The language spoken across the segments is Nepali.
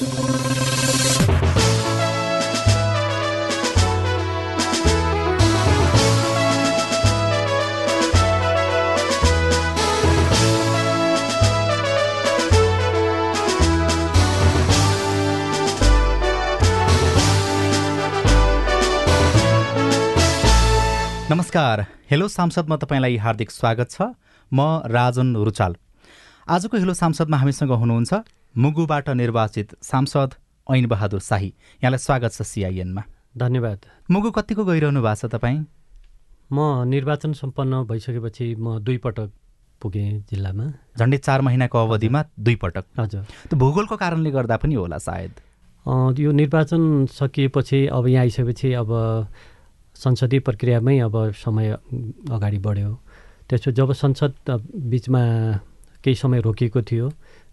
नमस्कार। हेलो सांसदमा तपाईँलाई हार्दिक स्वागत छ। म राजन रुचाल। आजको हेलो सांसदमा हामीसँग हुनुहुन्छ मुगुबाट निर्वाचित सांसद ऐन बहादुर शाही। यहाँलाई स्वागत छ सिआइएनमा धन्यवाद। मुगु कतिको गइरहनु भएको छ तपाईँ? म निर्वाचन सम्पन्न भइसकेपछि म दुई पटक पुगेँ जिल्लामा। झन्डै चार महिनाको अवधिमा दुई पटक। हजुर। त्यो भूगोलको कारणले गर्दा पनि होला सायद। यो निर्वाचन सकिएपछि अब यहाँ आइसकेपछि अब संसदीय प्रक्रियामै अब समय अगाडि बढ्यो। त्यसो जब संसद बिचमा केही समय रोकिएको थियो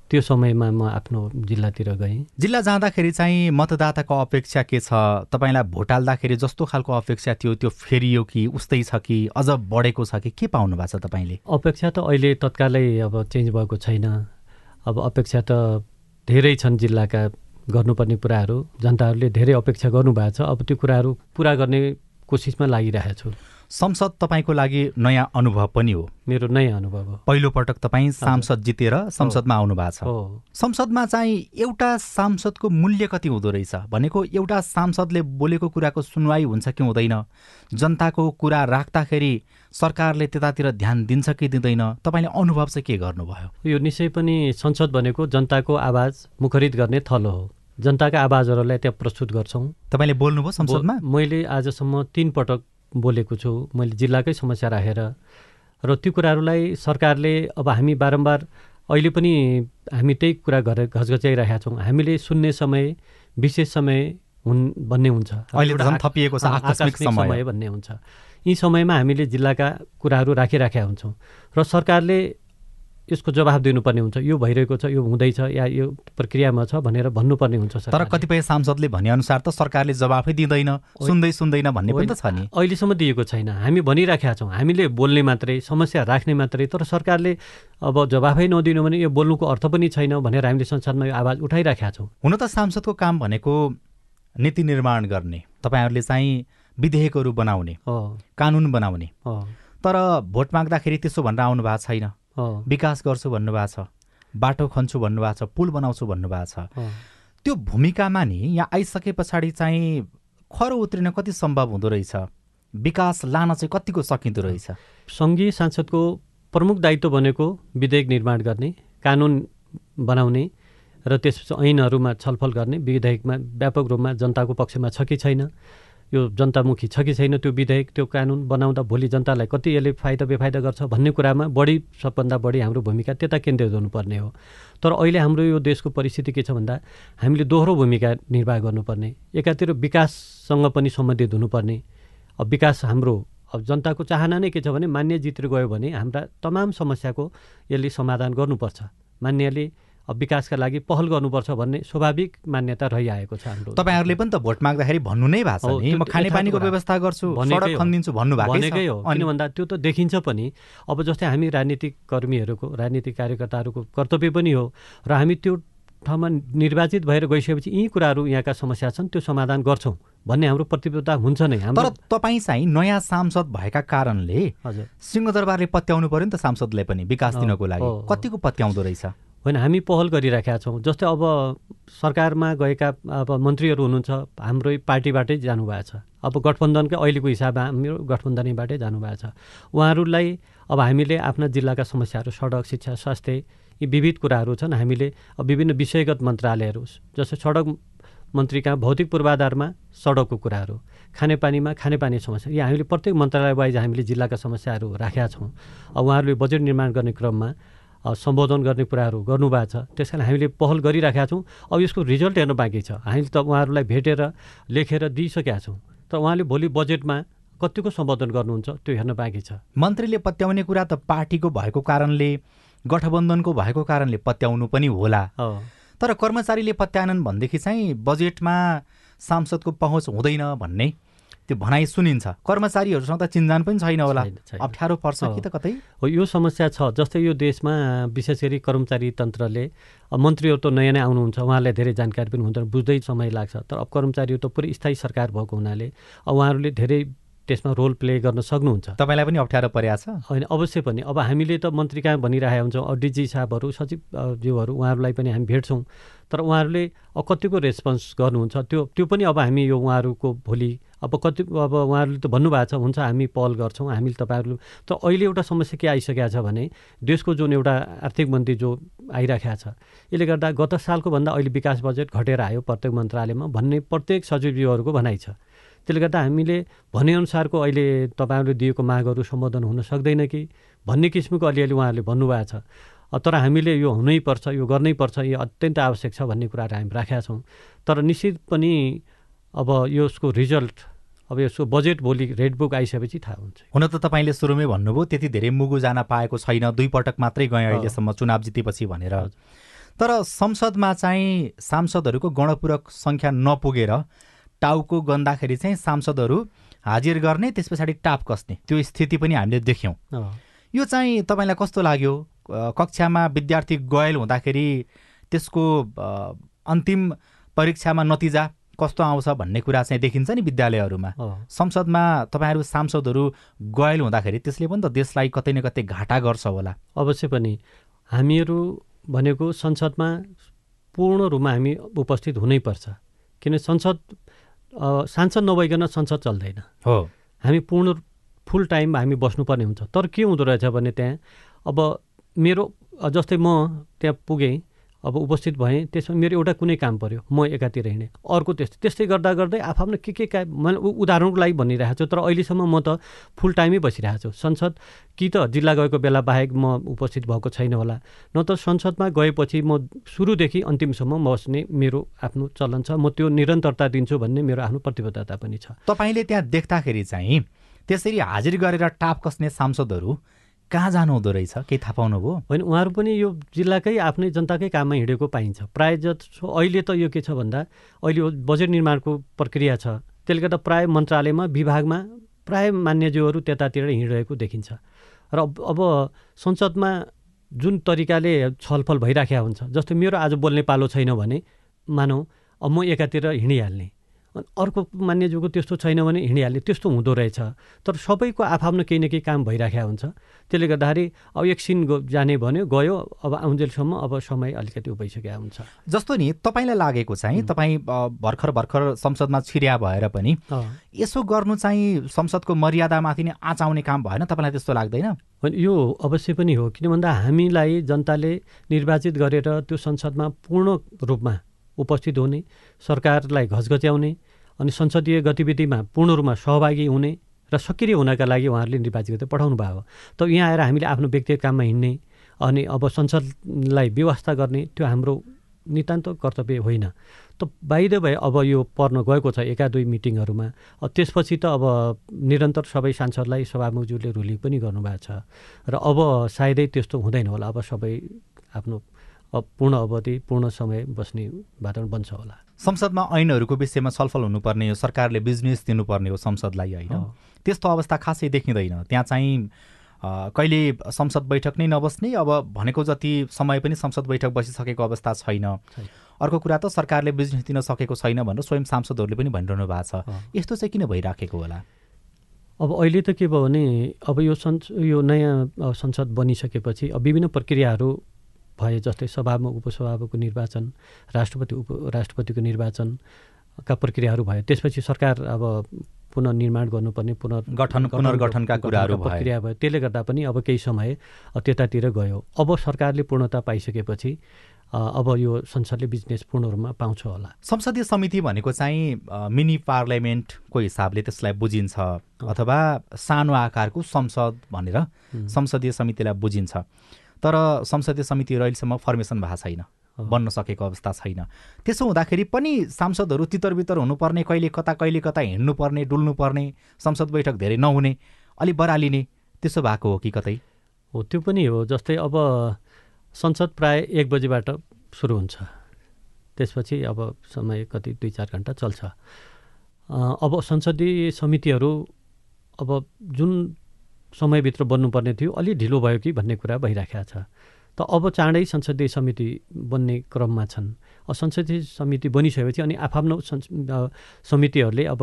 त्यो समयमा म आफ्नो जिल्लातिर गएँ। जिल्ला जाँदाखेरि चाहिँ मतदाताको अपेक्षा के छ? तपाईँलाई भोट हाल्दाखेरि जस्तो खालको अपेक्षा थियो त्यो फेरियो कि उस्तै छ कि अझ बढेको छ कि के पाउनु भएको छ तपाईँले? अपेक्षा त अहिले तत्कालै अब चेन्ज भएको छैन। अब अपेक्षा त धेरै छन् जिल्लाका गर्नुपर्ने कुराहरू। जनताहरूले धेरै अपेक्षा गर्नुभएको छ। अब त्यो कुराहरू पुरा गर्ने कोसिसमा लागिरहेको छु। संसद तपाईँको लागि नयाँ अनुभव पनि हो। मेरो नयाँ अनुभव हो। पहिलो पटक तपाईँ सांसद जितेर संसदमा आउनु भएको छ। हो। संसदमा चाहिँ एउटा सांसदको मूल्य कति हुँदो रहेछ भनेको एउटा सांसदले बोलेको कुराको सुनवाई हुन्छ कि हुँदैन? जनताको कुरा राख्दाखेरि सरकारले त्यतातिर ध्यान दिन्छ कि दिँदैन? तपाईँले अनुभव चाहिँ के गर्नुभयो? यो निश्चय पनि संसद भनेको जनताको आवाज मुखरित गर्ने थलो हो। जनताका आवाजहरूलाई त्यहाँ प्रस्तुत गर्छौँ। तपाईँले बोल्नुभयो संसदमा? मैले आजसम्म तिन पटक बोलेको छु। मैले जिल्लाकै समस्या राखेर र त्यो कुराहरूलाई सरकारले अब हामी बारम्बार अहिले पनि हामी त्यही कुरा गरेर घचघच्याइरहेका छौँ। हामीले सुन्ने समय विशेष समय हुन् भन्ने हुन्छ। थपिएको छ अँ, आकस्मिक समय भन्ने हुन्छ। यी समयमा हामीले जिल्लाका कुराहरू राखिराखेका हुन्छौँ। र सरकारले यसको जवाब दिनुपर्ने हुन्छ। यो भइरहेको छ यो हुँदैछ या यो प्रक्रियामा छ भनेर भन्नुपर्ने हुन्छ तर सरकारले। कतिपय सांसदले भनेअनुसार त सरकारले जवाफै दिँदैन सुन्दै सुन्दैन भन्ने पनि त छ नि। अहिलेसम्म दिएको छैन। हामी भनिराखेका छौँ। हामीले बोल्ने मात्रै समस्या राख्ने मात्रै तर सरकारले अब जवाफै नदिनु भने यो बोल्नुको अर्थ पनि छैन भनेर हामीले संसदमा यो आवाज उठाइराखेका छौँ। हुन त सांसदको काम भनेको नीति निर्माण गर्ने तपाईँहरूले चाहिँ विधेयकहरू बनाउने हो। कानुन बनाउने। तर भोट माग्दाखेरि त्यसो भनेर आउनु भएको छैन। विकास गर्छु भन्नुभएको छ बाटो खन्छु भन्नुभएको छ पुल बनाउँछु भन्नुभएको छ। त्यो भूमिकामा नि यहाँ आइसके पछाडि चाहिँ खरो उत्रिन कति सम्भव हुँदो रहेछ? विकास लान चाहिँ कतिको सकिँदो रहेछ? सङ्घीय सांसदको प्रमुख दायित्व भनेको विधेयक निर्माण गर्ने कानुन बनाउने र त्यसपछि ऐनहरूमा छलफल गर्ने विधेयकमा व्यापक रूपमा जनताको पक्षमा छ कि छैन? यो जनतामुखी छ कि छैन त्यो विधेयक त्यो कानुन बनाउँदा भोलि जनतालाई कति यसले फाइदा बेफाइदा गर्छ भन्ने कुरामा बढी सबभन्दा बढी हाम्रो भूमिका त्यता केन्द्रित हुनुपर्ने हो। तर अहिले हाम्रो यो देशको परिस्थिति के छ भन्दा हामीले दोहोरो भूमिका निर्वाह गर्नुपर्ने एकातिर विकाससँग पनि सम्बन्धित हुनुपर्ने। अब विकास हाम्रो अब जनताको चाहना नै के छ भने मान्य जितेर गयो भने हाम्रा तमाम समस्याको यसले समाधान गर्नुपर्छ। मान्यले विकासका लागि पहल गर्नुपर्छ भन्ने स्वाभाविक मान्यता रहिआएको छ हाम्रो तपाईँहरूले पनि त भोट माग्दाखेरि भन्नु नै भएको छ म खानेपानीको। व्यवस्था गर्छु। खनिदिन्छु भन्नुभएकै भनेकै हो। अनि किन भन्दा त्यो त देखिन्छ पनि। अब जस्तै हामी राजनीतिक कर्मीहरूको राजनीतिक कार्यकर्ताहरूको कर्तव्य पनि हो र हामी त्यो ठाउँमा निर्वाचित भएर गइसकेपछि यी कुराहरू यहाँका समस्या छन् त्यो समाधान गर्छौँ भन्ने हाम्रो प्रतिबद्धता हुन्छ नै। तर तपाईँ चाहिँ नयाँ सांसद भएका कारणले हजुर। सिंहदरबारले पत्याउनु पर्यो नि त सांसदलाई पनि विकास दिनको लागि। कतिको पत्याउँदो रहेछ? होइन हामी पहल गरिराखेका छौँ। जस्तै अब सरकारमा गएका अब मन्त्रीहरू हुनुहुन्छ हाम्रै पार्टीबाटै जानुभएको छ। अब गठबन्धनकै अहिलेको हिसाबमा हाम्रो गठबन्धनैबाटै जानुभएको छ। उहाँहरूलाई अब हामीले आफ्ना जिल्लाका समस्याहरू सडक शिक्षा स्वास्थ्य यी विविध कुराहरू छन् हामीले विभिन्न विषयगत मन्त्रालयहरू जस्तै सडक मन्त्री कहाँ भौतिक पूर्वाधारमा सडकको कुराहरू खानेपानीमा खानेपानी समस्या यी हामीले प्रत्येक मन्त्रालय वाइज हामीले जिल्लाका समस्याहरू राखेका छौँ। अब उहाँहरूले बजेट निर्माण गर्ने क्रममा सम्बोधन गर्ने कुराहरू गर्नुभएको छ। त्यस कारण हामीले पहल गरिराखेका छौँ। अब यसको रिजल्ट हेर्नु बाँकी छ। हामीले त उहाँहरूलाई भेटेर लेखेर दिइसकेका छौँ। तर उहाँले भोलि बजेटमा कतिको सम्बोधन गर्नुहुन्छ त्यो हेर्न बाँकी छ। मन्त्रीले पत्याउने कुरा त पार्टीको भएको कारणले गठबन्धनको भएको कारणले पत्याउनु पनि होला। तर कर्मचारीले पत्याएनन् भनेदेखि चाहिँ बजेटमा सांसदको पहुँच हुँदैन भन्ने। त्यो भनाइ सुनिन्छ। कर्मचारीहरूसँग त चिन्जान पनि छैन होला। अप्ठ्यारो पर्छ कि त कतै? हो यो समस्या छ। जस्तै यो देशमा विशेष गरी कर्मचारी तन्त्रले मन्त्रीहरू त नयाँ नै आउनुहुन्छ। उहाँहरूलाई धेरै जानकारी पनि हुँदैन। बुझ्दै समय लाग्छ। तर अब कर्मचारीहरू त पुरै स्थायी सरकार भएको हुनाले अब उहाँहरूले धेरै त्यसमा रोल प्ले गर्न सक्नुहुन्छ। तपाईँलाई पनि अप्ठ्यारो परेको छ? होइन अवश्य पनि। अब हामीले त मन्त्री कहाँ भनिरहेका हुन्छौँ अब डिजी साहबहरू सचिव अ, ज्यूहरू उहाँहरूलाई पनि हामी भेट्छौँ। तर उहाँहरूले अब कतिको रेस्पोन्स गर्नुहुन्छ? त्यो त्यो पनि अब हामी यो उहाँहरूको भोलि अब कति अब उहाँहरूले त भन्नुभएको छ हुन्छ हामी पहल गर्छौँ हामीले तपाईँहरू तर अहिले एउटा समस्या के आइसकेको छ भने देशको जुन एउटा आर्थिक मन्त्री जो आइराखेको छ यसले गर्दा गत सालको भन्दा अहिले विकास बजेट घटेर आयो प्रत्येक मन्त्रालयमा भन्ने प्रत्येक सचिवज्यूहरूको भनाइ छ। त्यसले गर्दा हामीले भनेअनुसारको अहिले तपाईँहरूले दिएको मागहरू सम्बोधन हुन सक्दैन कि? भन्ने किसिमको अलिअलि उहाँहरूले भन्नुभएको छ। तर हामीले यो हुनैपर्छ यो गर्नैपर्छ यो अत्यन्त आवश्यक छ भन्ने कुराहरू हामी राखेका छौँ। तर निश्चित पनि अब यसको रिजल्ट अब यसको बजेट भोलि रेड बुक आइसकेपछि थाहा हुन्छ। हुन त तपाईँले सुरुमै भन्नुभयो त्यति धेरै मुगु जान पाएको छैन दुई पटक मात्रै गएँ अहिलेसम्म चुनाव जितेपछि भनेर। तर संसदमा चाहिँ सांसदहरूको गणपूरक सङ्ख्या नपुगेर टाउको गन्दाखेरि चाहिँ सांसदहरू हाजिर गर्ने त्यस पछाडि टाप कस्ने। त्यो स्थिति पनि हामीले देख्यौँ। यो चाहिँ तपाईँलाई कस्तो लाग्यो? कक्षामा विद्यार्थी गयल हुँदाखेरि त्यसको अन्तिम परीक्षामा नतिजा कस्तो आउँछ भन्ने कुरा चाहिँ देखिन्छ नि विद्यालयहरूमा। संसदमा तपाईँहरू सांसदहरू गयल हुँदाखेरि त्यसले पनि त देशलाई कतै न कतै घाटा गर्छ होला। अवश्य पनि। हामीहरू भनेको संसदमा पूर्ण रूपमा हामी उपस्थित हुनैपर्छ। किन संसद सांसद नभइकन संसद चल्दैन। हो। हामी पूर्ण फुल टाइम हामी बस्नुपर्ने हुन्छ। तर के हुँदो रहेछ भने त्यहाँ अब मेरो जस्तै म त्यहाँ पुगेँ अब उपस्थित भएँ त्यसमा मेरो एउटा कुनै काम पऱ्यो म एकातिर हिँडेँ। अर्को त्यस्तै त्यस्तै गर्दा गर्दै आफआफ्नो के के का मैले उदाहरणको लागि भनिरहेको छु तर अहिलेसम्म म त फुल टाइमै बसिरहेको छु संसद कि त जिल्ला गएको बेला बाहेक म उपस्थित भएको छैन होला न त संसदमा गएपछि म सुरुदेखि अन्तिमसम्म बस्ने मेरो आफ्नो चलन छ म त्यो निरन्तरता दिन्छु भन्ने मेरो आफ्नो प्रतिबद्धता पनि छ। तपाईँले त्यहाँ देख्दाखेरि चाहिँ त्यसरी हाजिर गरेर टाप कस्ने सांसदहरू कहाँ जानु हुँदो रहेछ? केही थाहा पाउनुभयो? होइन उहाँहरू पनि यो जिल्लाकै आफ्नै जनताकै काममा हिँडेको पाइन्छ। प्राय जसो अहिले त यो के छ भन्दा अहिले बजेट निर्माणको प्रक्रिया छ। त्यसले गर्दा प्राय मन्त्रालयमा विभागमा प्राय मान्यज्यूहरू त्यतातिर हिँडिरहेको देखिन्छ। र अब संसदमा जुन तरिकाले छलफल भइराखेका हुन्छ जस्तो मेरो आज बोल्ने पालो छैन भने मानौ अब म एकातिर हिँडिहाल्ने। अर्को मान्यज्यूको त्यस्तो छैन भने हिँडिहाल्ने त्यस्तो हुँदो रहेछ। तर सबैको आफआफ्नो केही न केही काम भइराखेका हुन्छ। त्यसले गर्दाखेरि अब एकछिन जाने भन्यो गयो अब आउन्जेलसम्म अब समय अलिकति भइसकेका हुन्छ। जस्तो नि तपाईँलाई लागेको चाहिँ तपाईँ भर्खर भर्खर संसदमा छिर्या भएर पनि। यसो गर्नु चाहिँ संसदको मर्यादामाथि नै आँचाउने काम भएन तपाईँलाई त्यस्तो लाग्दैन? यो अवश्य पनि हो। किन भन्दा हामीलाई जनताले निर्वाचित गरेर त्यो संसदमा पूर्ण रूपमा उपस्थित हुने सरकारलाई घचघच्याउने अनि संसदीय गतिविधिमा पूर्ण रूपमा सहभागी हुने र सक्रिय हुनका लागि उहाँहरूले निर्वाचित गरेर पठाउनु हो त यहाँ आएर हामीले आफ्नो व्यक्तिगत काममा हिँड्ने अनि अब संसदलाई व्यवस्था गर्ने त्यो हाम्रो नितान्त कर्तव्य होइन। त बाहिर भए अब यो पर्न गएको छ एका दुई मिटिङहरूमा। त्यसपछि त अब निरन्तर सबै सांसदलाई सभामुखज्यूले रुलिङ पनि गर्नुभएको छ। र अब सायदै त्यस्तो हुँदैन होला। अब सबै आफ्नो अब पूर्ण अवधि पूर्ण समय बस्ने वातावरण बन्छ होला संसदमा ऐनहरूको विषयमा छलफल हुनुपर्ने हो सरकारले बिजनेस दिनुपर्ने हो संसदलाई होइन। त्यस्तो अवस्था खासै देखिँदैन त्यहाँ चाहिँ कहिले संसद बैठक नै नबस्ने अब भनेको जति समय पनि संसद बैठक बसिसकेको अवस्था छैन। अर्को कुरा त सरकारले बिजनेस दिन सकेको छैन भनेर स्वयं सांसदहरूले पनि भनिरहनु भएको छ। यस्तो चाहिँ किन भइराखेको होला अब अहिले त के भयो भने अब यो सन् यो नयाँ संसद बनिसकेपछि अब विभिन्न प्रक्रियाहरू भए जस्तै सभामुख उपसभामुखको निर्वाचन राष्ट्रपति उप राष्ट्रपतिको निर्वाचनका प्रक्रियाहरू भए त्यसपछि सरकार अब पुनर्निर्माण गर्नुपर्ने पुनर् गठन पुनर्गठनका कुराहरू प्रक्रिया भयो। त्यसले गर्दा पनि अब केही समय त्यतातिर गयो। अब सरकारले पूर्णता पाइसकेपछि अब यो संसदले बिजनेस पूर्ण रूपमा पाउँछ होला। संसदीय समिति भनेको चाहिँ मिनी पार्लियामेन्टको हिसाबले त्यसलाई बुझिन्छ अथवा सानो आकारको संसद भनेर। संसदीय समितिलाई बुझिन्छ। तर संसदीय समिति अहिलेसम्म फर्मेसन भएको छैन। बन्न सकेको अवस्था छैन। त्यसो हुँदाखेरि पनि सांसदहरू तितर हुनुपर्ने कहिले कता कहिले कता हिँड्नुपर्ने डुल्नुपर्ने संसद बैठक धेरै नहुने अलि बरालिने त्यसो भएको हो कि कतै? हो त्यो पनि हो जस्तै अब संसद प्राय एक बजीबाट सुरु हुन्छ। त्यसपछि अब समय कति दुई चार घन्टा चल्छ। अब संसदीय समितिहरू अब जुन समयभित्र बन्नुपर्ने थियो। अलि ढिलो भयो कि भन्ने कुरा भइराखेको छ। त अब चाँडै संसदीय समिति बन्ने क्रममा छन्। संसदीय समिति बनिसकेपछि अनि आफ्नो समितिहरूले अब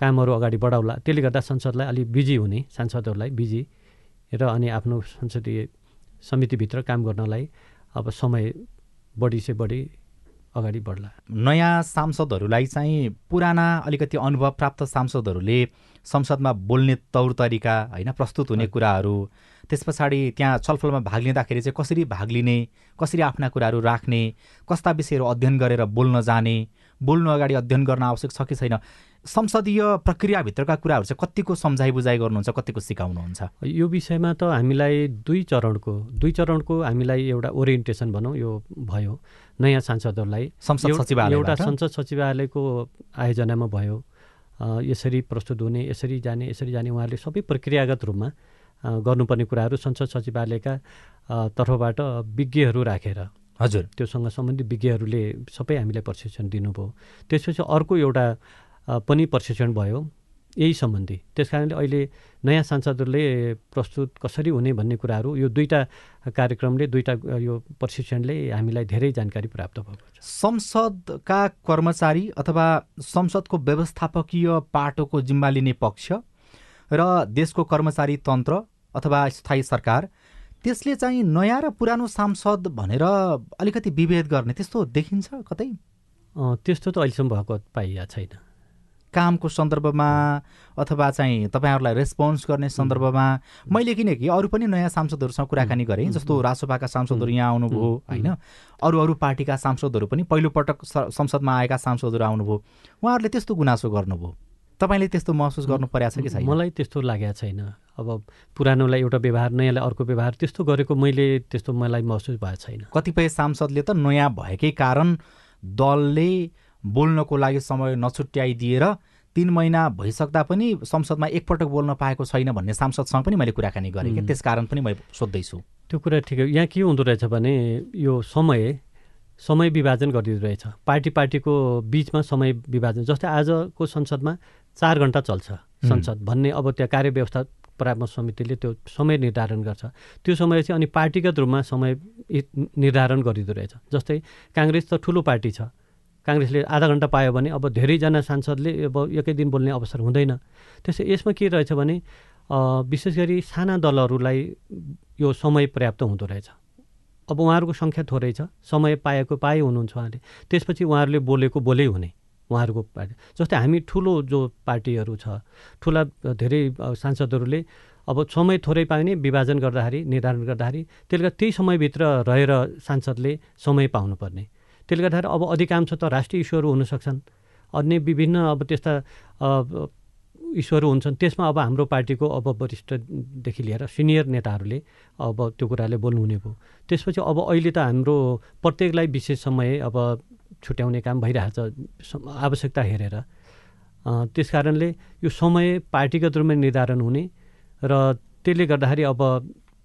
कामहरू अगाडि बढाउला। त्यसले गर्दा संसदलाई अलिक बिजी हुने सांसदहरूलाई बिजी र अनि आफ्नो संसदीय समितिभित्र काम गर्नलाई अब समय बढी से बढी अगाडि बढ्ला। नयाँ सांसदहरूलाई चाहिँ पुराना अलिकति अनुभव प्राप्त सांसदहरूले संसदमा बोल्ने तौर तरिका होइन प्रस्तुत हुने कुराहरू त्यस पछाडि त्यहाँ छलफलमा भाग लिँदाखेरि चाहिँ कसरी भाग लिने कसरी आफ्ना कुराहरू राख्ने कस्ता विषयहरू अध्ययन गरेर बोल्न जाने बोल्नु अगाडि अध्ययन गर्न आवश्यक छ कि छैन संसदीय प्रक्रियाभित्रका कुराहरू चाहिँ कतिको सम्झाइ बुझाइ गर्नुहुन्छ कतिको सिकाउनुहुन्छ? यो विषयमा त हामीलाई दुई चरणको दुई चरणको हामीलाई एउटा ओरिएन्टेसन भनौँ यो भयो। नयाँ सांसदहरूलाई संसद सचिवालय एउटा संसद सचिवालयको आयोजनामा भयो। यसरी प्रस्तुत हुने यसरी जाने यसरी जाने उहाँहरूले सबै प्रक्रियागत रूपमा गर्नुपर्ने कुराहरू संसद सचिवालयका तर्फबाट विज्ञहरू राखेर हजुर। त्योसँग सम्बन्धित विज्ञहरूले सबै हामीलाई प्रशिक्षण दिनुभयो। त्यसपछि अर्को एउटा पनि प्रशिक्षण भयो। यही सम्बन्धी। त्यस कारणले अहिले नयाँ सांसदहरूले प्रस्तुत कसरी हुने भन्ने कुराहरू यो दुईवटा कार्यक्रमले दुईवटा यो प्रशिक्षणले हामीलाई धेरै जानकारी प्राप्त भएको छ। संसदका कर्मचारी अथवा संसदको व्यवस्थापकीय पाटोको जिम्मा लिने पक्ष र देशको कर्मचारी तन्त्र अथवा स्थायी सरकार त्यसले चाहिँ नयाँ र पुरानो सांसद भनेर अलिकति विभेद गर्ने त्यस्तो देखिन्छ कतै? त्यस्तो त अहिलेसम्म भएको पाइया छैन। कामको सन्दर्भमा अथवा चाहिँ तपाईँहरूलाई रेस्पोन्स गर्ने सन्दर्भमा मैले किनकि अरू पनि नयाँ सांसदहरूसँग कुराकानी गरेँ। जस्तो रासोपाका सांसदहरू यहाँ आउनुभयो होइन? अरू अरू पार्टीका सांसदहरू पनि पहिलोपटक संसदमा आएका सांसदहरू आउनुभयो। उहाँहरूले त्यस्तो गुनासो गर्नुभयो। तपाईँले त्यस्तो महसुस गर्नु परेको छ कि छैन? मलाई त्यस्तो लागेको छैन। अब पुरानोलाई एउटा व्यवहार नयाँलाई अर्को व्यवहार त्यस्तो गरेको मैले त्यस्तो मलाई महसुस भएको छैन। कतिपय सांसदले त नयाँ भएकै कारण दलले बोल्नको लागि समय नछुट्याइदिएर तिन महिना भइसक्दा पनि संसदमा एकपटक बोल्न पाएको छैन भन्ने सांसदसँग पनि मैले कुराकानी गरेँ कि त्यस कारण पनि मैले सोध्दैछु। त्यो कुरा ठिक हो। यहाँ के हुँदो रहेछ भने यो समय समय विभाजन गरिदिँदो रहेछ। पार्टी पार्टीको बिचमा समय विभाजन जस्तै आजको संसदमा चार घन्टा चल्छ संसद भन्ने अब त्यहाँ कार्यव्यवस्था परामर्श समितिले त्यो समय निर्धारण गर्छ। त्यो समय चाहिँ अनि पार्टीगत रूपमा समय निर्धारण गरिँदो रहेछ। जस्तै काङ्ग्रेस त ठुलो पार्टी छ। काङ्ग्रेसले आधा घन्टा पायो भने अब धेरैजना सांसदले अब एकै दिन बोल्ने अवसर हुँदैन। त्यसै यसमा के रहेछ भने विशेष गरी साना दलहरूलाई यो समय पर्याप्त हुँदो रहेछ। अब उहाँहरूको सङ्ख्या थोरै छ समय पाएको पाए हुनुहुन्छ उहाँले। त्यसपछि उहाँहरूले बोलेको बोलै हुने उहाँहरूको पार्टी। जस्तै हामी ठुलो जो पार्टीहरू छ ठुला धेरै सांसदहरूले अब समय थोरै पाउने विभाजन गर्दाखेरि निर्धारण गर्दाखेरि त्यसले गर्दा त्यही समयभित्र रहेर सांसदले समय पाउनुपर्ने। त्यसले गर्दाखेरि अब अधिकांश त राष्ट्रिय इस्युहरू हुनसक्छन्। अन्य विभिन्न अब त्यस्ता इस्युहरू हुन्छन्। त्यसमा अब हाम्रो पार्टीको अब वरिष्ठदेखि लिएर सिनियर नेताहरूले अब त्यो कुराले बोल्नुहुने भयो। त्यसपछि अब अहिले त हाम्रो प्रत्येकलाई विशेष समय अब छुट्याउने काम भइरहेछ आवश्यकता हेरेर। त्यस कारणले यो समय पार्टीगत रूपमा निर्धारण हुने र त्यसले गर्दाखेरि अब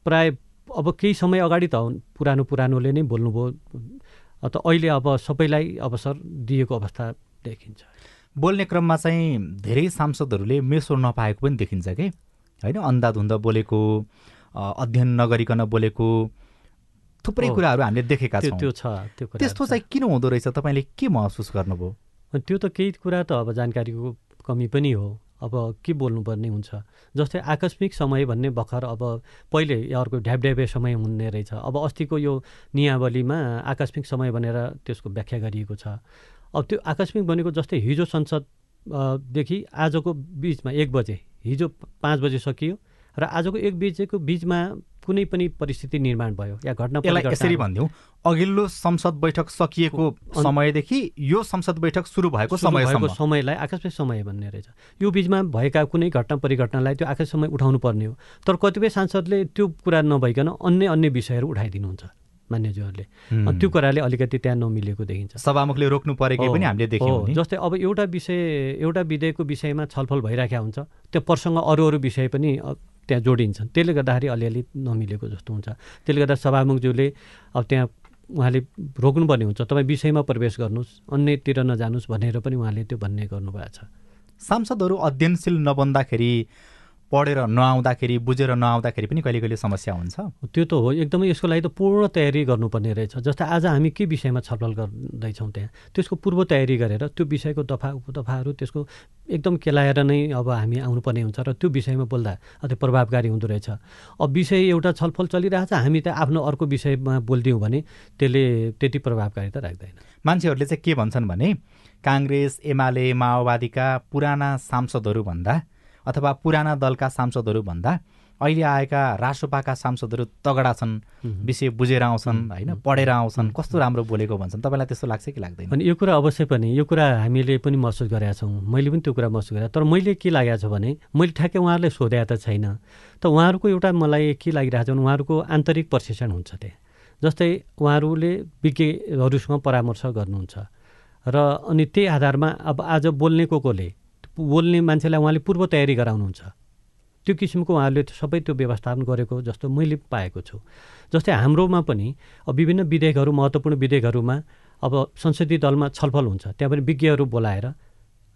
प्राय अब केही समय अगाडि त पुरानो पुरानोले नै बोल्नुभयो। त अहिले अब सबैलाई अवसर दिएको अवस्था देखिन्छ। बोल्ने क्रममा चाहिँ धेरै सांसदहरूले मेसो नपाएको पनि देखिन्छ कि? होइन? अन्धाधुन्द बोलेको अध्ययन नगरिकन बोलेको थुप्रै कुराहरू हामीले देखेका छौँ। त्यो छ त्यो त्यस्तो चाहिँ किन हुँदो रहेछ? तपाईँले के महसुस गर्नुभयो? त्यो त केही कुरा त अब जानकारीको कमी पनि हो। अब के बोल्नुपर्ने हुन्छ? जस्तै आकस्मिक समय भन्ने भर्खर अब पहिले अर्को ढ्यापढ्यापे समय हुने रहेछ। अब अस्तिको यो नियावलीमा आकस्मिक समय भनेर त्यसको व्याख्या गरिएको छ। अब त्यो आकस्मिक भनेको जस्तै हिजो संसददेखि आजको बिचमा एक बजे हिजो पाँच बजे सकियो र आजको एक बजेको बिचमा कुनै पनि परिस्थिति निर्माण भयो या घटना यसरी भनिदिउँ। अघिल्लो संसद बैठक सकिएको समयदेखि यो संसद बैठक सुरु भएको समय समयलाई आकस्मिक समय भन्ने रहेछ। यो बिचमा भएका कुनै घटना परिघटनालाई त्यो आकस्मिक समय उठाउनु पर्ने हो। तर कतिपय सांसदले त्यो कुरा नभइकन अन्य अन्य विषयहरू उठाइदिनुहुन्छ मान्यज्यूहरूले। त्यो कुराले अलिकति त्यहाँ नमिलेको देखिन्छ। सभामुखले रोक्नु परेको पनि हामीले देख्यौँ जस्तै अब एउटा विषय एउटा विधेयकको विषयमा छलफल भइरहेको हुन्छ। त्यो प्रसङ्ग अरू अरू विषय पनि त्यहाँ जोडिन्छन्। त्यसले गर्दाखेरि अलिअलि नमिलेको जस्तो हुन्छ। त्यसले गर्दा सभामुखज्यूले अब त्यहाँ उहाँले रोक्नुपर्ने हुन्छ। तपाईँ विषयमा प्रवेश गर्नुहोस् अन्यतिर नजानुहोस् भनेर पनि उहाँले त्यो भन्ने गर्नुभएको छ। सांसदहरू अध्ययनशील नबन्दाखेरि पढेर नआउँदाखेरि बुझेर नआउँदाखेरि पनि कहिले कहिले समस्या हुन्छ। त्यो त हो। एकदमै यसको लागि त पूर्ण तयारी गर्नुपर्ने रहेछ। जस्तै आज हामी के विषयमा छलफल गर्दैछौँ त्यहाँ? त्यसको पूर्व तयारी गरेर त्यो विषयको दफा उपदफाहरू त्यसको एकदम केलाएर नै अब हामी आउनुपर्ने हुन्छ र त्यो विषयमा बोल्दा अझै प्रभावकारी हुँदो रहेछ। अब विषय एउटा छलफल चलिरहेछ हामी त आफ्नो अर्को विषयमा बोलिदियौँ भने त्यसले त्यति प्रभावकारिता राख्दैन। मान्छेहरूले चाहिँ के भन्छन् भने काङ्ग्रेस एमाले माओवादीका पुराना सांसदहरूभन्दा अथवा पुराना दलका सांसदहरू भन्दा अहिले आएका रासोपाका सांसदहरू तगडा छन् विषय बुझेर आउँछन् होइन पढेर आउँछन् कस्तो राम्रो बोलेको भन्छन्। तपाईँलाई त्यस्तो लाग्छ कि लाग्दैन? अनि यो कुरा अवश्य पनि यो कुरा हामीले पनि महसुस गरेका छौँ। मैले पनि त्यो कुरा महसुस गरेँ। तर मैले के लागेको छ भने मैले ठ्याक्कै उहाँहरूले सोधेको त छैन। त उहाँहरूको एउटा मलाई के लागिरहेको छ भने उहाँहरूको आन्तरिक प्रशिक्षण हुन्छ त्यहाँ। जस्तै उहाँहरूले विज्ञहरूसँग परामर्श गर्नुहुन्छ। र अनि त्यही आधारमा अब आज बोल्ने को कोले बोल्ने मान्छेलाई उहाँले पूर्व तयारी गराउनुहुन्छ। त्यो किसिमको उहाँहरूले सबै त्यो व्यवस्थापन गरेको जस्तो मैले पाएको छु। जस्तै हाम्रोमा पनि विभिन्न विधेयकहरू महत्त्वपूर्ण विधेयकहरूमा अब संसदीय दलमा छलफल हुन्छ। त्यहाँ पनि विज्ञहरू बोलाएर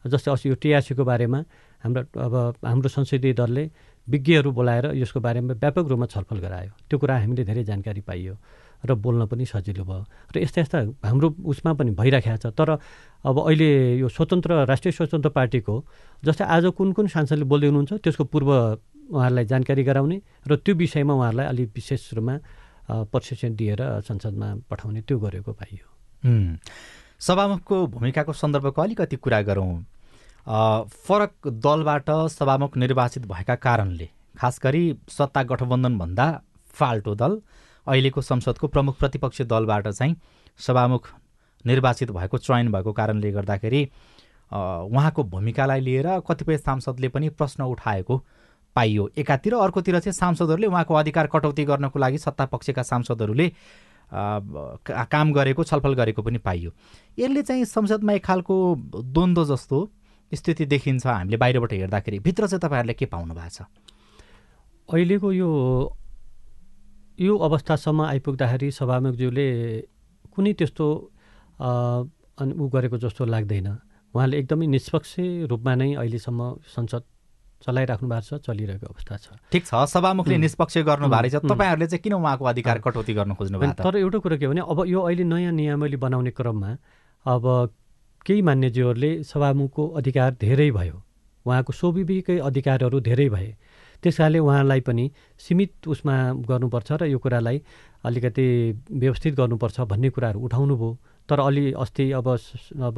जस्तै अस्ति यो टिआरसीको बारेमा हाम्रो अब हाम्रो संसदीय दलले विज्ञहरू बोलाएर यसको बारेमा व्यापक रूपमा छलफल गरायो। त्यो कुरा हामीले धेरै जानकारी पाइयो। र बोल्न पनि सजिलो भयो। र यस्ता यस्ता हाम्रो उसमा पनि भइराखेको छ। तर अब अहिले यो स्वतन्त्र राष्ट्रिय स्वतन्त्र पार्टीको जस्तै आज कुन कुन सांसदले बोल्दै हुनुहुन्छ त्यसको पूर्व उहाँहरूलाई जानकारी गराउने र त्यो विषयमा उहाँहरूलाई अलिक विशेष रूपमा प्रशिक्षण दिएर संसदमा पठाउने त्यो गरेको पाइयो। सभामुखको भूमिकाको सन्दर्भको अलिकति कुरा गरौँ। फरक दलबाट सभामुख निर्वाचित भएका कारणले खास गरी सत्ता गठबन्धनभन्दा फाल्टो दल अहिलेको संसदको प्रमुख प्रतिपक्षी दलबाट चाहिँ सभामुख निर्वाचित भएको चयन भएको कारणले गर्दाखेरि उहाँको भूमिकालाई लिएर कतिपय सांसदले पनि प्रश्न उठाएको पाइयो। एकातिर अर्कोतिर चाहिँ सांसदहरूले उहाँको अधिकार कटौती गर्नको लागि सत्ता पक्षका सांसदहरूले काम गरेको छलफल गरेको पनि पाइयो। यसले चाहिँ संसदमा एक खालको द्वन्द्व जस्तो स्थिति देखिन्छ हामीले बाहिरबाट हेर्दाखेरि। भित्र चाहिँ तपाईँहरूले के पाउनु भएको छ? अहिलेको यो यो अवस्थासम्म आइपुग्दाखेरि सभामुखज्यूले कुनै त्यस्तो अनि ऊ गरेको जस्तो लाग्दैन। उहाँले एकदमै निष्पक्ष रूपमा नै अहिलेसम्म संसद चलाइराख्नु भएको छ चलिरहेको अवस्था छ। ठिक छ सभामुखले निष्पक्ष गर्नु भएको छ। तपाईँहरूले चाहिँ किन उहाँको अधिकार कटौती गर्नु खोज्नु भएको तर एउटा कुरो के भने अब यो अहिले नयाँ नियमावली बनाउने क्रममा अब केही मान्यज्यूहरूले सभामुखको अधिकार धेरै भयो। उहाँको स्वाभाविकै अधिकारहरू धेरै भए। त्यस कारणले उहाँलाई पनि सीमित उसमा गर्नुपर्छ र यो कुरालाई अलिकति व्यवस्थित गर्नुपर्छ भन्ने कुराहरू उठाउनु भयो। तर अलि अस्ति अब अब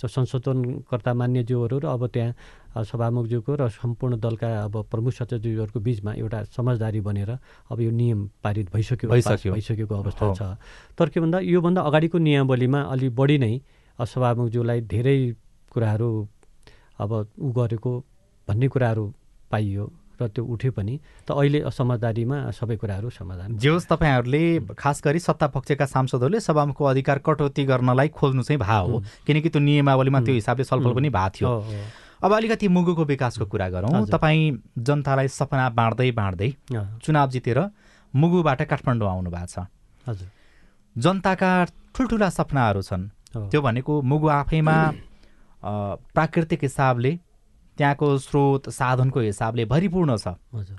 संशोधनकर्ता मान्यज्यूहरू र अब त्यहाँ सभामुखज्यूको र सम्पूर्ण दलका अब प्रमुख सचिवज्यूहरूको बिचमा एउटा समझदारी बनेर अब यो नियम पारित भइसक्यो भइसक्यो। भइसकेको अवस्था छ। तर के भन्दा योभन्दा अगाडिको नियमावलीमा अलि बढी नै सभामुखज्यूलाई धेरै कुराहरू अब ऊ गरेको भन्ने कुराहरू पाइयो। र त्यो उठ्यो पनि त अहिले समझदारीमा सबै कुराहरू समाधान जे होस् तपाईँहरूले खास गरी सत्ता पक्षका सांसदहरूले सभामुखको अधिकार कटौती गर्नलाई खोज्नु चाहिँ भा हो। किनकि त्यो नियमावलीमा त्यो हिसाबले छलफल पनि भएको थियो। अब अलिकति मुगुको विकासको कुरा गरौँ। तपाईँ जनतालाई सपना बाँड्दै बाँड्दै चुनाव जितेर मुगुबाट काठमाडौँ आउनु भएको छ। हजुर। जनताका ठुल्ठुला सपनाहरू छन्। त्यो भनेको मुगु आफैमा प्राकृतिक हिसाबले त्यहाँको स्रोत साधनको हिसाबले भरिपूर्ण छ।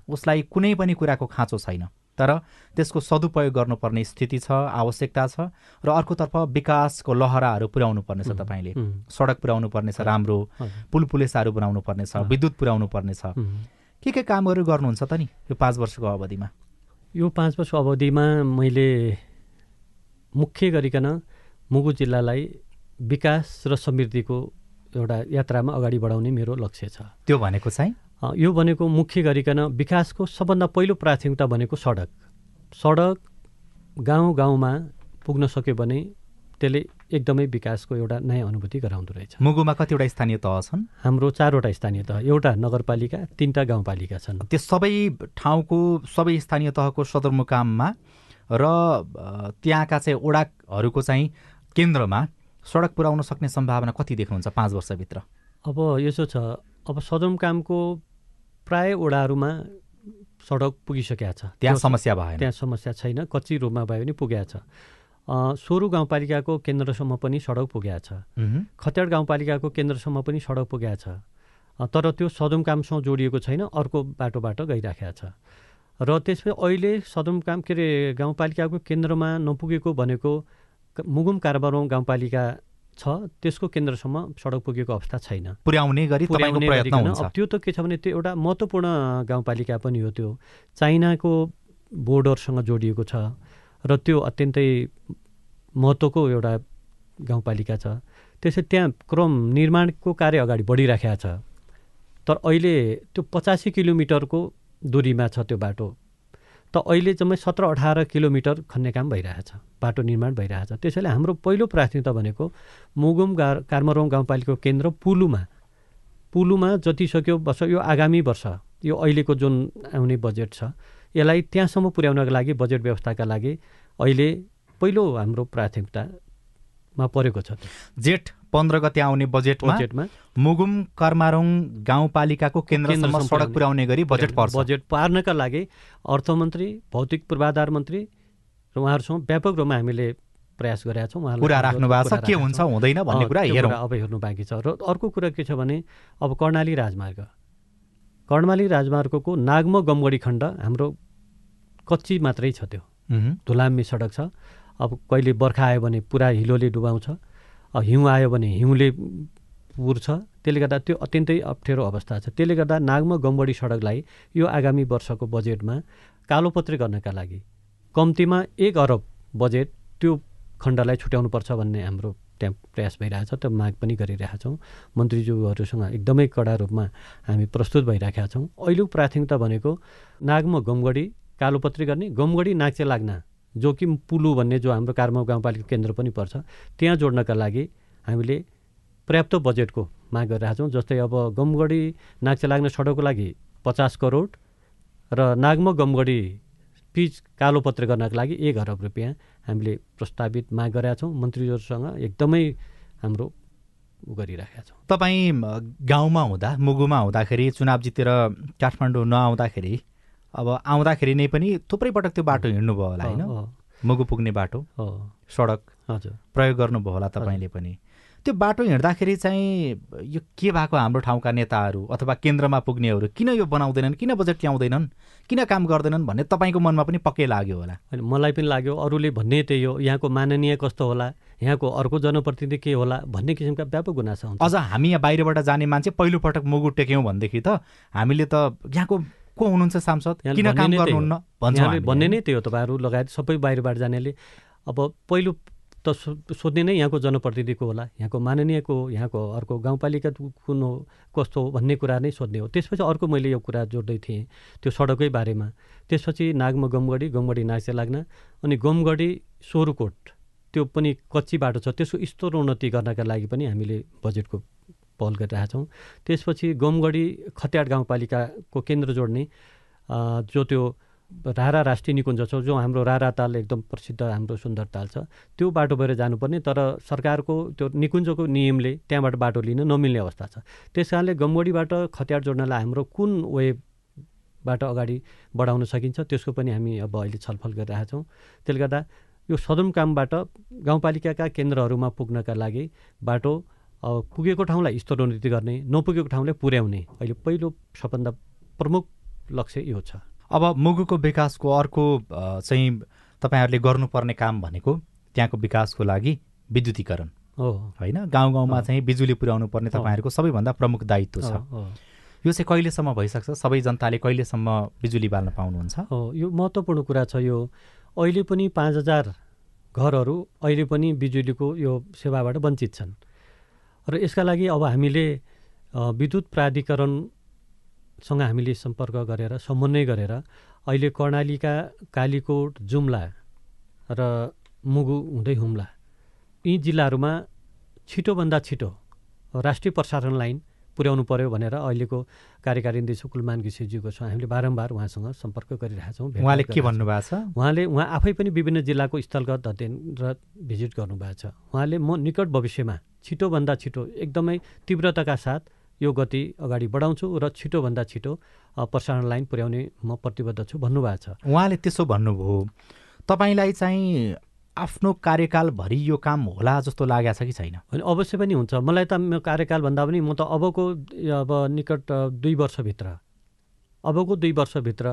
उसलाई कुनै पनि कुराको खाँचो छैन। तर त्यसको सदुपयोग गर्नुपर्ने स्थिति छ आवश्यकता छ र अर्कोतर्फ विकासको लहराहरू पुर्याउनु पर्नेछ तपाईँले। सडक पुर्याउनु पर्नेछ राम्रो। पुल पुलेसाहरू बनाउनु पर्नेछ विद्युत पुर्याउनु पर्नेछ। के के कामहरू गर्नुहुन्छ त नि यो पाँच वर्षको अवधिमा? यो पाँच वर्षको अवधिमा मैले मुख्य गरिकन मुगु जिल्लालाई विकास र समृद्धिको एउटा यात्रामा अगाडि बढाउने मेरो लक्ष्य छ। त्यो भनेको चाहिँ? यो भनेको मुख्य गरिकन विकासको सबभन्दा पहिलो प्राथमिकता भनेको सडक। सडक गाउँ गाउँमा पुग्न सक्यो भने त्यसले एकदमै विकासको एउटा नयाँ अनुभूति गराउँदो रहेछ। मुगुमा कतिवटा स्थानीय तह छन्? हाम्रो चारवटा स्थानीय तह एउटा नगरपालिका तिनवटा गाउँपालिका छन्। त्यो सबै ठाउँको सबै स्थानीय तहको सदरमुकाममा र त्यहाँका चाहिँ ओडाहरूको चाहिँ केन्द्रमा सडक पुर्याउन सक्ने सम्भावना कति देख्नुहुन्छ पाँच वर्षभित्र? अब यसो छ अब सदरमुकामको प्राय ओडाहरूमा सडक पुगिसकेका छ। त्यहाँ समस्या भयो त्यहाँ समस्या छैन कच्ची रूपमा भए पनि पुगेको छ। सोरु गाउँपालिकाको केन्द्रसम्म पनि सडक पुगेको छ। खतेड गाउँपालिकाको केन्द्रसम्म पनि सडक पुगेको छ। तर त्यो सदरमुकामसँग जोडिएको छैन अर्को बाटोबाट गइराखेको छ। र त्यसपछि अहिले सदरमुकाम के अरे गाउँपालिकाको केन्द्रमा नपुगेको भनेको मुगुम कारबारौँ गाउँपालिका छ त्यसको केन्द्रसम्म सडक पुगेको अवस्था छैन। पुर्याउने गरी अब त्यो त के छ भने त्यो एउटा महत्त्वपूर्ण गाउँपालिका पनि हो त्यो। चाइनाको बोर्डरसँग जोडिएको छ र त्यो अत्यन्तै महत्त्वको एउटा गाउँपालिका छ। त्यसै त्यहाँ क्रम निर्माणको कार्य अगाडि बढिराखेको छ। तर अहिले त्यो पचासी किलोमिटरको दुरीमा छ त्यो बाटो। त अहिले जम्मै सत्र अठार किलोमिटर खन्ने काम भइरहेछ बाटो निर्माण भइरहेछ। त्यसैले हाम्रो पहिलो प्राथमिकता भनेको मुगुम गा कार्मरौँ गाउँपालिकाको केन्द्र पुलुमा। पुलुमा जति सक्यो वर्ष यो आगामी वर्ष यो अहिलेको जुन आउने बजेट छ यसलाई त्यहाँसम्म पुर्याउनका लागि बजेट व्यवस्थाका लागि अहिले पहिलो हाम्रो प्राथमिकतामा परेको छ जेठ पन्ध्र गते आउने बजेटमा मुगुम कर्मारोङ गाउँपालिकाको केन्द्रसम्म सडक पुर्याउने गरी बजेट पर्छ। बजेट पार्नका लागि अर्थमन्त्री भौतिक पूर्वाधार मन्त्री र उहाँहरूसँग व्यापक रूपमा हामीले प्रयास गरेका छौँ। उहाँलाई कुरा राख्नु भएको छ के हुन्छ। हुँदैन भन्ने कुरा हेरौँ। अब हेर्नु बाँकी छ। र अर्को कुरा के छ भने अब कर्णाली राजमार्ग। कर्णाली राजमार्गको नागम गमगढी खण्ड हाम्रो कच्ची मात्रै छ त्यो। धुलाम्मी सडक छ। अब कहिले बर्खा आयो भने पुरा हिलोले डुबाउँछ। हिउँ आयो भने हिउँले पुर्छ। त्यसले गर्दा त्यो अत्यन्तै अप्ठ्यारो अवस्था छ। त्यसले गर्दा नागमा गम्बडी सडकलाई यो आगामी वर्षको बजेटमा कालोपत्री गर्नका लागि कम्तीमा एक अरब बजेट त्यो खण्डलाई छुट्याउनुपर्छ भन्ने हाम्रो त्यहाँ प्रयास भइरहेछ त्यो माग पनि गरिरहेका छौँ मन्त्रीज्यूहरूसँग एकदमै कडा रूपमा हामी प्रस्तुत भइरहेका छौँ। अहिलेको प्राथमिकता भनेको नागमा गमगढी कालोपत्री गर्ने गमगढी नाक्चे लाग्ना जो कि पुलु भन्ने जो हाम्रो कार्म गाउँपालिका केन्द्र पनि पर्छ त्यहाँ जोड्नका लागि हामीले पर्याप्त बजेटको माग गरिरहेका छौँ जस्तै अब गमगढी नाक्चे लाग्ने सडकको लागि पचास करोड र नागम गमगढी पिच कालोपत्र गर्नका लागि एक अरब रुपियाँ हामीले प्रस्तावित माग गरेका छौँ। मन्त्रीहरूसँग एकदमै हाम्रो उ गरिराखेका छौँ। तपाईँ गाउँमा हुँदा मुगुमा हुँदाखेरि चुनाव जितेर काठमाडौँ नआउँदाखेरि अब आउँदाखेरि नै पनि थुप्रै पटक त्यो बाटो हिँड्नुभयो होला होइन? मुगु पुग्ने बाटो सडक हजुर। प्रयोग गर्नुभयो होला तपाईँले पनि। त्यो बाटो हिँड्दाखेरि चाहिँ यो के भएको हाम्रो ठाउँका नेताहरू अथवा केन्द्रमा पुग्नेहरू किन यो बनाउँदैनन् किन बजेट ल्याउँदैनन् किन काम गर्दैनन् भन्ने तपाईँको मनमा पनि पक्कै लाग्यो होला। अनि मलाई पनि लाग्यो अरूले भन्ने त्यही हो यहाँको माननीय कस्तो होला यहाँको अर्को जनप्रतिनिधि के होला भन्ने किसिमका व्यापक गुनासा हुन्छ। अझ हामी यहाँ बाहिरबाट जाने मान्छे पहिलोपटक मुगु टेक्यौँ भनेदेखि त हामीले त यहाँको को हुनुहुन्छ सांसद? किन काम। गर्नुहुन्न? भन्छौँ भन्ने? नै त्यही हो तपाईँहरू लगायत सबै बाहिरबाट जानेले। अब पहिलो त सोध्ने नै यहाँको जनप्रतिनिधिको होला। यहाँको माननीयको यहाँको अर्को गाउँपालिका कुन हो कस्तो हो भन्ने कुरा नै सोध्ने हो। त्यसपछि अर्को मैले यो कुरा जोड्दै थिएँ त्यो सडकै बारेमा। त्यसपछि नागमा गमगढी गमगढी नाचे लाग्न अनि गमगढी सोरुकोट त्यो पनि कच्ची बाटो छ। त्यसको स्तर उन्नति गर्नका लागि पनि हामीले बजेटको पहल गरिरहेका छौँ। त्यसपछि गमगढी खत्याड गाउँपालिकाको केन्द्र जोड्ने जो त्यो रारा राष्ट्रिय निकुञ्ज छ जो हाम्रो रारा ताल एकदम प्रसिद्ध हाम्रो सुन्दर ताल छ त्यो बाटो भएर जानुपर्ने तर सरकारको त्यो निकुञ्जको नियमले त्यहाँबाट बाटो लिन नमिल्ने अवस्था छ। त्यस कारणले गमगढीबाट खत्याड जोड्नलाई हाम्रो कुन वेबाट अगाडि बढाउन सकिन्छ त्यसको पनि हामी अब अहिले छलफल गरिरहेका छौँ। त्यसले गर्दा यो सदरमुकामबाट गाउँपालिकाका केन्द्रहरूमा पुग्नका लागि बाटो पुगेको ठाउँलाई स्तरोन्नति गर्ने नपुगेको ठाउँलाई पुर्याउने अहिले पहिलो सबभन्दा प्रमुख लक्ष्य यो छ। अब मुगुको विकासको अर्को चाहिँ तपाईँहरूले गर्नुपर्ने काम भनेको त्यहाँको विकासको लागि विद्युतीकरण। हो। होइन? गाउँ गाउँमा। चाहिँ बिजुली पुर्याउनु पर्ने। तपाईँहरूको सबैभन्दा प्रमुख दायित्व छ। यो चाहिँ कहिलेसम्म भइसक्छ? सबै जनताले कहिलेसम्म बिजुली बाल्न पाउनुहुन्छ? हो यो महत्त्वपूर्ण कुरा छ यो। अहिले पनि पाँच हजार घरहरू अहिले पनि बिजुलीको यो सेवाबाट वञ्चित छन्। र यसका लागि अब हामीले विद्युत प्राधिकरणसँग हामीले सम्पर्क गरेर समन्वय गरेर अहिले कर्णालीका कालीकोट जुम्ला र मुगु हुँदै हुम्ला यी जिल्लाहरूमा छिटोभन्दा छिटो राष्ट्रिय प्रसारण लाइन पुर्याउनु पर्यो भनेर अहिलेको कार्यकारी निर्देशक कुलमान घिसिज्यूको छ हामीले बारम्बार उहाँसँग सम्पर्क गरिरहेका छौँ भेटघाट उहाँले के। भन्नुभएको छ? उहाँले उहाँ आफै पनि विभिन्न जिल्लाको स्थलगत अध्ययन र भिजिट गर्नुभएको छ। उहाँले म निकट भविष्यमा छिटोभन्दा छिटो एकदमै तीव्रताका साथ यो गति अगाडि बढाउँछु र छिटोभन्दा छिटो प्रसारण लाइन पुर्याउने म प्रतिबद्ध छु भन्नुभएको छ। उहाँले त्यसो भन्नुभयो तपाईँलाई चाहिँ आफ्नो कार्यकालभरि यो काम होला जस्तो लागेको छ कि छैन? अनि अवश्य पनि हुन्छ। मलाई त कार्यकालभन्दा पनि म त अबको अब निकट दुई वर्षभित्र अबको दुई वर्षभित्र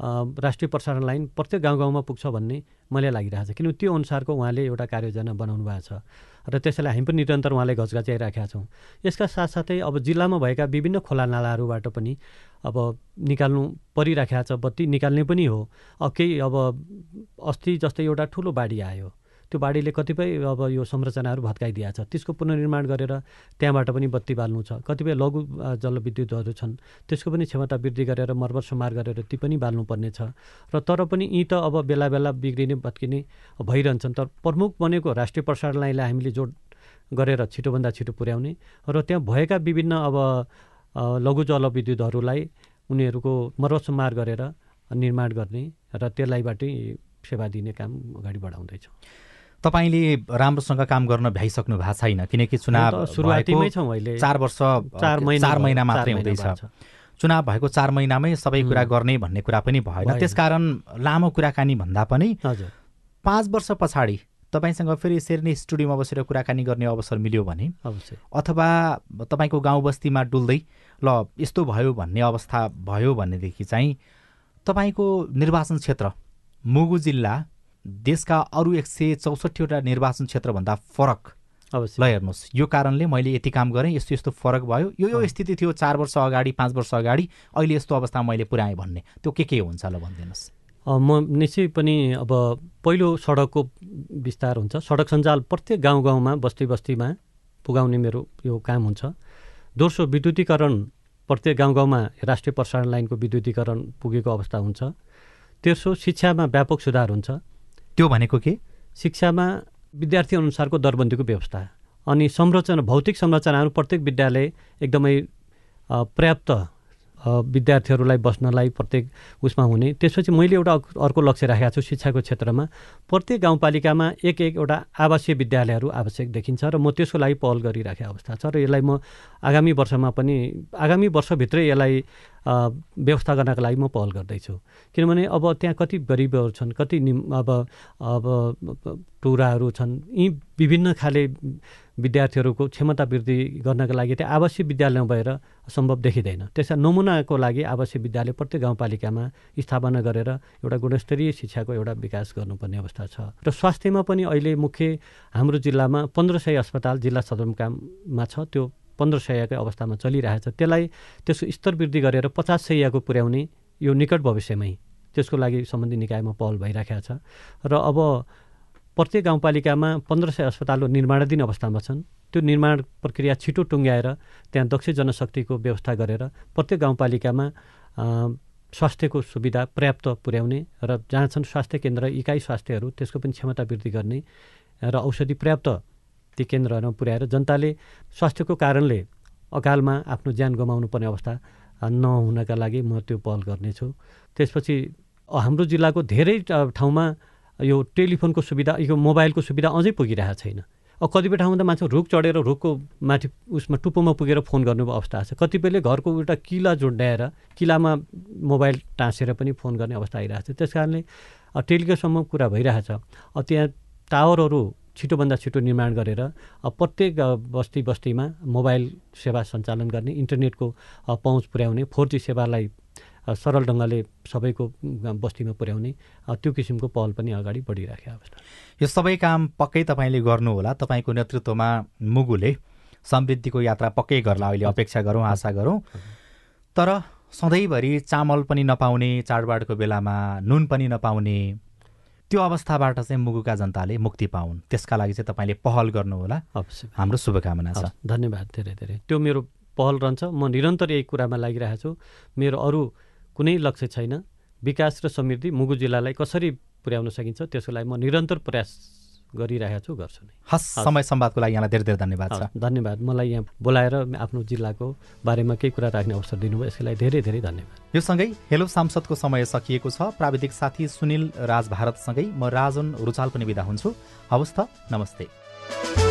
राष्ट्रिय प्रसारण लाइन प्रत्येक गाउँ गाउँमा पुग्छ भन्ने मलाई लागिरहेको छ। किनभने त्यो अनुसारको उहाँले एउटा कार्ययोजना बनाउनु भएको छ र त्यसैलाई हामी पनि निरन्तर उहाँलाई घचघच्याइराखेका छौँ। यसका साथसाथै अब जिल्लामा भएका विभिन्न खोला नालाहरूबाट पनि अब निकाल्नु परिराखेको छ बत्ती निकाल्ने पनि हो। अब केही अब अस्ति जस्तै एउटा ठुलो बाढी आयो। त्यो बाढीले कतिपय अब यो संरचनाहरू भत्काइदिएको छ। त्यसको पुनर्निर्माण गरेर त्यहाँबाट पनि बत्ती बाल्नु छ। कतिपय लघु जलविद्युतहरू छन्। त्यसको पनि क्षमता वृद्धि गरेर मर्मत सुमार गरेर ती पनि बाल्नुपर्ने छ। र तर पनि यी त अब बेला बेला बिग्रिने भत्किने भइरहन्छन्। तर प्रमुख बनेको राष्ट्रिय प्रसारण लाइनलाई हामीले जोड गरेर छिटोभन्दा छिटो पुर्याउने र त्यहाँ भएका विभिन्न अब लघु जलविद्युतहरूलाई उनीहरूको मर्मत सुमार गरेर निर्माण गर्ने र त्यसलाईबाटै सेवा दिने काम अगाडि बढाउँदैछौँ। तपाईँले राम्रोसँग काम गर्न भ्याइसक्नु भएको छैन किनकि चुनाव सुरुवातीमै छौँ अहिले। चार वर्ष चार महिना चार महिना मात्रै हुँदैछ। चुनाव भएको चार महिनामै सबै कुरा गर्ने भन्ने कुरा पनि भएन। त्यसकारण लामो कुराकानी भन्दा पनि पाँच वर्ष पछाडि तपाईँसँग फेरि यसरी नै स्टुडियोमा बसेर कुराकानी गर्ने अवसर मिल्यो भने अथवा तपाईँको गाउँ बस्तीमा डुल्दै ल यस्तो भयो भन्ने अवस्था भयो भनेदेखि चाहिँ तपाईँको निर्वाचन क्षेत्र मुगु जिल्ला देशका अरू एक सय चौसठीवटा निर्वाचन क्षेत्रभन्दा फरक ल हेर्नुहोस्। यो कारणले मैले यति काम गरेँ यस्तो यस्तो फरक भयो। यो यो स्थिति थियो चार वर्ष अगाडि पाँच वर्ष अगाडि। अहिले यस्तो अवस्था मैले पुऱ्याएँ भन्ने। त्यो के के हुन्छ ल भनिदिनुहोस्। म निश्चय पनि अब पहिलो सडकको विस्तार हुन्छ। सडक सञ्जाल प्रत्येक गाउँ गाउँमा बस्ती बस्तीमा पुगाउने मेरो यो काम हुन्छ। दोस्रो विद्युतीकरण प्रत्येक गाउँ गाउँमा राष्ट्रिय प्रसारण लाइनको विद्युतीकरण पुगेको अवस्था हुन्छ। तेस्रो शिक्षामा व्यापक सुधार हुन्छ। त्यो भनेको के? शिक्षामा विद्यार्थी अनुसारको दरबन्दीको व्यवस्था। अनि संरचना भौतिक संरचनाहरू प्रत्येक विद्यालय एकदमै पर्याप्त विद्यार्थीहरूलाई बस्नलाई प्रत्येक उसमा हुने। त्यसपछि मैले एउटा अर्को लक्ष्य राखेको छु शिक्षाको क्षेत्रमा। प्रत्येक गाउँपालिकामा एक एक एउटा आवासीय विद्यालयहरू आवश्यक देखिन्छ र म त्यसको लागि पहल गरिराखेको अवस्था छ र यसलाई म आगामी वर्षमा पनि आगामी वर्षभित्रै यसलाई व्यवस्था गर्नका लागि म पहल गर्दैछु। किनभने अब त्यहाँ कति गरिबहरू छन् कति अब अब टुराहरू छन् यी विभिन्न खाले विद्यार्थीहरूको क्षमता वृद्धि गर्नका लागि त्यहाँ आवासीय विद्यालय भएर सम्भव देखिँदैन। त्यसमा नमुनाको लागि आवासीय विद्यालय प्रत्येक गाउँपालिकामा स्थापना गरेर एउटा गुणस्तरीय शिक्षाको एउटा विकास गर्नुपर्ने अवस्था छ। र स्वास्थ्यमा पनि अहिले मुख्य हाम्रो जिल्लामा पन्ध्र सय अस्पताल जिल्ला सदरमुकाममा छ। त्यो पन्ध्र सयकै अवस्थामा चलिरहेछ। त्यसलाई त्यसको स्तर वृद्धि गरेर पचास सयको पुर्याउने यो निकट भविष्यमै त्यसको लागि सम्बन्धी निकायमा पहल भइराखेको छ। र अब प्रत्येक गाउँपालिकामा पन्ध्र सय अस्पतालको निर्माणाधीन अवस्थामा छन्। त्यो निर्माण प्रक्रिया छिटो टुङ्ग्याएर त्यहाँ दक्ष जनशक्तिको व्यवस्था गरेर प्रत्येक गाउँपालिकामा स्वास्थ्यको सुविधा पर्याप्त पुर्याउने र जहाँ छन् स्वास्थ्य केन्द्र इकाइ स्वास्थ्यहरू त्यसको पनि क्षमता वृद्धि गर्ने र औषधि पर्याप्त ती केन्द्रहरूमा पुर्याएर जनताले स्वास्थ्यको कारणले अकालमा आफ्नो ज्यान गुमाउनु पर्ने अवस्था नहुनका लागि म त्यो पहल गर्नेछु। त्यसपछि हाम्रो जिल्लाको धेरै ठाउँमा यो टेलिफोनको सुविधा यो मोबाइलको सुविधा अझै पुगिरहेको छैन। अब कतिपय ठाउँमा त मान्छे रुख चढेर रुखको माथि उसमा टुप्पोमा पुगेर फोन गर्नु अवस्था छ। कतिपयले घरको एउटा किला जोड्याएर किलामा मोबाइल टाँसेर पनि फोन गर्ने अवस्था आइरहेको छ। त्यस कारणले टेलिकोसम्म कुरा भइरहेछ अब त्यहाँ टावरहरू छिटोभन्दा छिटो निर्माण गरेर प्रत्येक बस्ती बस्तीमा मोबाइल सेवा सञ्चालन गर्ने इन्टरनेटको पहुँच पुर्याउने फोर जी सेवालाई सरल ढङ्गले सबैको बस्तीमा पुर्याउने त्यो किसिमको पहल पनि अगाडि बढिराखेको अवस्था। यो सबै काम पक्कै तपाईँले गर्नुहोला तपाईँको नेतृत्वमा मुगुले समृद्धिको यात्रा पक्कै गर्ला। अहिले अपेक्षा गरौँ आशा गरौँ। तर सधैँभरि चामल पनि नपाउने चाडबाडको बेलामा नुन पनि नपाउने त्यो अवस्थाबाट चाहिँ मुगुका जनताले मुक्ति पाउन्। त्यसका लागि चाहिँ तपाईँले पहल गर्नुहोला अवश्य। हाम्रो शुभकामना छ। धन्यवाद धेरै धेरै। त्यो मेरो पहल रहन्छ। म निरन्तर यही कुरामा लागिरहेको छु मेरो अरू कुनै लक्ष्य छैन। विकास र समृद्धि मुगु जिल्लालाई कसरी पुर्याउन सकिन्छ त्यसको लागि म निरन्तर प्रयास गरिरहेको छु गर्छु नै। हस् समय सम्वादको लागि यहाँलाई धेरै धेरै धन्यवाद छ। धन्यवाद। मलाई यहाँ बोलाएर आफ्नो जिल्लाको बारेमा केही कुरा राख्ने अवसर दिनुभयो यसको लागि धेरै धेरै धन्यवाद। यो सँगै हेलो सांसदको समय सकिएको छ। प्राविधिक साथी सुनिल राज भारतसँगै म राजन रुचाल पनि बिदा हुन्छु। हवस् त नमस्ते।